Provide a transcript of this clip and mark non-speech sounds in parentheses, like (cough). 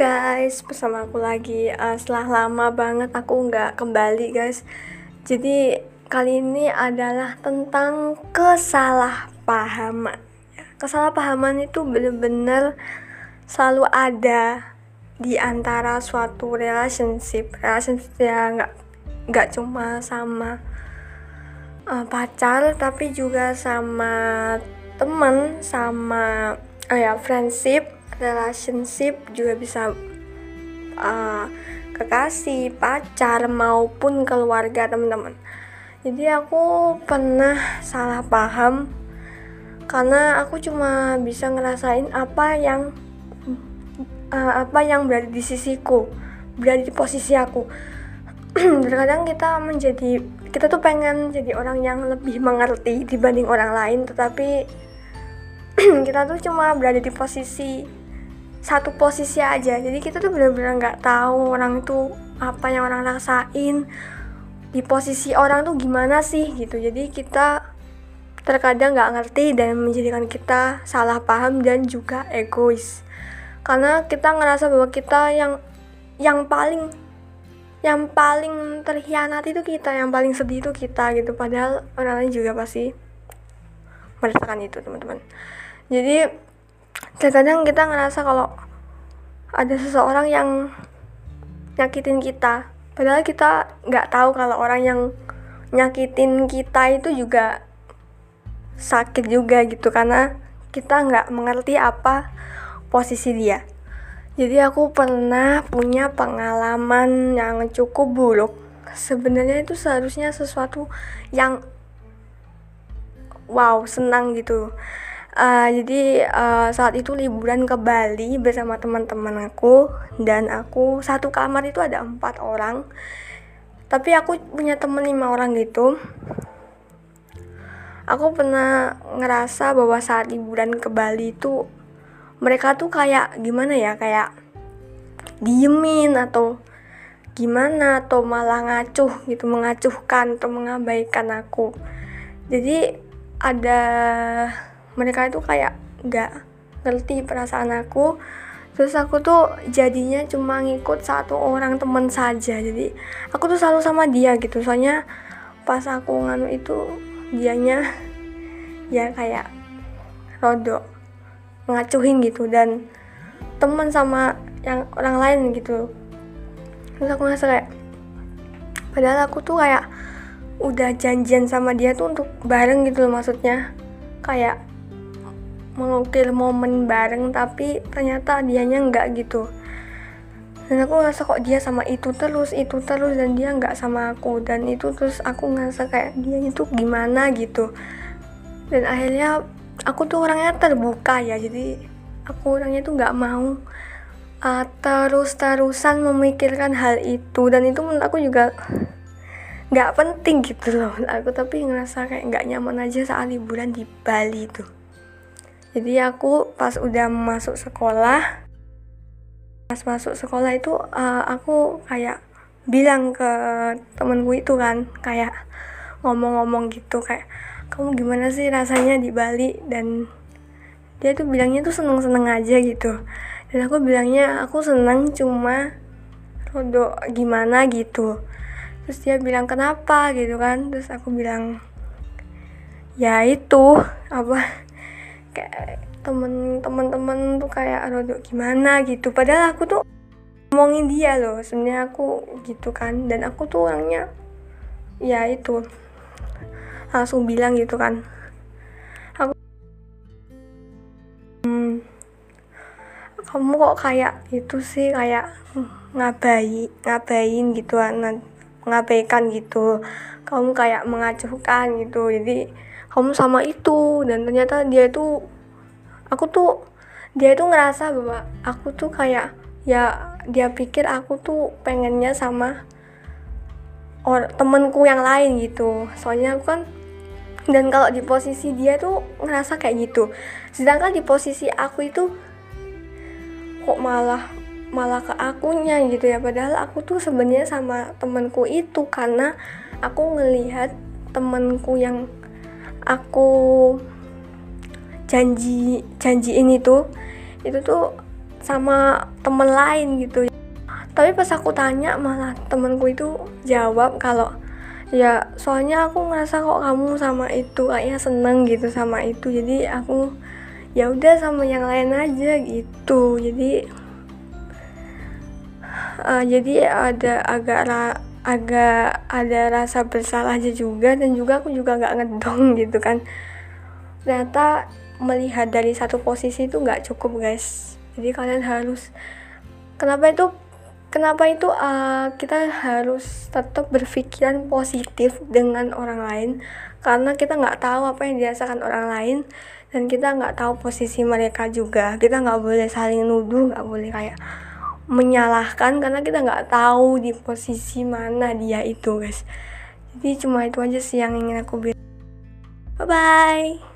guys, bersama aku lagi. Uh, setelah lama banget aku nggak kembali guys. Jadi kali ini adalah tentang kesalahpahaman. Kesalahpahaman itu bener-bener selalu ada di antara suatu relationship. Relationship ya nggak nggak cuma sama uh, pacar tapi juga sama temen sama oh ya friendship relationship juga bisa uh, kekasih, pacar maupun keluarga teman-teman. Jadi aku pernah salah paham karena aku cuma bisa ngerasain apa yang uh, apa yang berada di sisiku, berada di posisi aku. (clears throat) Terkadang kita menjadi kita tuh pengen jadi orang yang lebih mengerti dibanding orang lain, tetapi (clears throat) kita tuh cuma berada di posisi satu posisi aja. Jadi kita tuh bener-bener nggak -bener tahu orang itu apa yang orang rasain di posisi orang tuh gimana sih gitu. Jadi kita terkadang nggak ngerti dan menjadikan kita salah paham dan juga egois. Karena kita ngerasa bahwa kita yang yang paling yang paling terhianati itu kita yang paling sedih itu kita gitu. Padahal orang lain juga pasti merasakan itu teman-teman. Jadi terkadang kita ngerasa kalau ada seseorang yang nyakitin kita. Padahal kita nggak tahu kalau orang yang nyakitin kita itu juga sakit juga gitu karena kita nggak mengerti apa posisi dia. Jadi aku pernah punya pengalaman yang cukup buruk. Sebenarnya itu seharusnya sesuatu yang wow senang gitu uh, jadi uh, saat itu liburan ke Bali bersama teman-teman aku dan aku. Satu kamar itu ada empat orang. Tapi aku punya temen lima orang gitu. Aku pernah ngerasa bahwa saat liburan ke Bali itu mereka tuh kayak gimana ya kayak diemin atau gimana atau malah ngacuh gitu mengacuhkan atau mengabaikan aku. Jadi ada mereka itu kayak nggak ngerti perasaan aku. Terus aku tuh jadinya cuma ngikut satu orang temen saja. Jadi aku tuh selalu sama dia gitu. Soalnya pas aku nganu itu dianya (laughs) ya kayak rodo ngacuhin gitu. Dan temen sama yang orang lain gitu. Terus aku ngerasa kayak padahal aku tuh kayak udah janjian sama dia tuh untuk bareng gitu loh maksudnya. Kayak mengukir momen bareng tapi ternyata dianya nggak gitu. Dan aku ngerasa kok dia sama itu terus itu terus dan dia nggak sama aku. Dan itu terus aku ngerasa kayak dia itu gimana gitu. Dan akhirnya aku tuh orangnya terbuka ya jadi aku orangnya tuh nggak mau uh, terus-terusan memikirkan hal itu. Dan itu menurut aku juga nggak penting gitu loh aku tapi ngerasa kayak nggak nyaman aja saat liburan di Bali tuh jadi aku pas udah masuk sekolah pas masuk sekolah itu uh, aku kayak bilang ke temenku itu kan kayak ngomong-ngomong gitu kayak kamu gimana sih rasanya di Bali? Dan dia tuh bilangnya tuh seneng-seneng aja gitu. Dan aku bilangnya aku seneng cuma rodo gimana gitu. Terus dia bilang kenapa? gitu kan. Terus aku bilang ya itu apa kayak temen-temen tuh kayak aduh gimana? gitu. Padahal aku tuh ngomongin dia loh. Sebenarnya aku gitu kan. Dan aku tuh orangnya ya itu langsung bilang gitu kan. Aku hmm, kamu kok kayak itu sih? Kayak ngabai ngabain gitu kan ngabaikan gitu. Kamu kayak mengacuhkan gitu. Jadi kamu sama itu. Dan ternyata dia itu aku tuh dia itu ngerasa bahwa aku tuh kayak ya dia pikir aku tuh pengennya sama or temenku yang lain gitu. Soalnya aku kan dan kalau di posisi dia tuh ngerasa kayak gitu. Sedangkan di posisi aku itu kok malah malah ke akunya gitu ya. Padahal aku tuh sebenarnya sama temenku itu karena aku ngelihat temenku yang aku janji janji ini tuh itu tuh sama temen lain gitu. Tapi pas aku tanya malah temenku itu jawab kalau ya soalnya aku ngerasa kok kamu sama itu kayaknya seneng gitu sama itu jadi aku ya udah sama yang lain aja gitu. Jadi uh, jadi ada agak ra, agak ada rasa bersalah aja juga dan juga aku juga nggak ngedong (laughs) gitu kan. Ternyata melihat dari satu posisi itu nggak cukup guys. Jadi kalian harus kenapa itu kenapa itu uh, kita harus tetap berpikiran positif dengan orang lain? Karena kita nggak tahu apa yang dirasakan orang lain dan kita nggak tahu posisi mereka juga. Kita nggak boleh saling nuduh nggak boleh kayak menyalahkan karena kita nggak tahu di posisi mana dia itu guys. Jadi cuma itu aja sih yang ingin aku bilang. Bye bye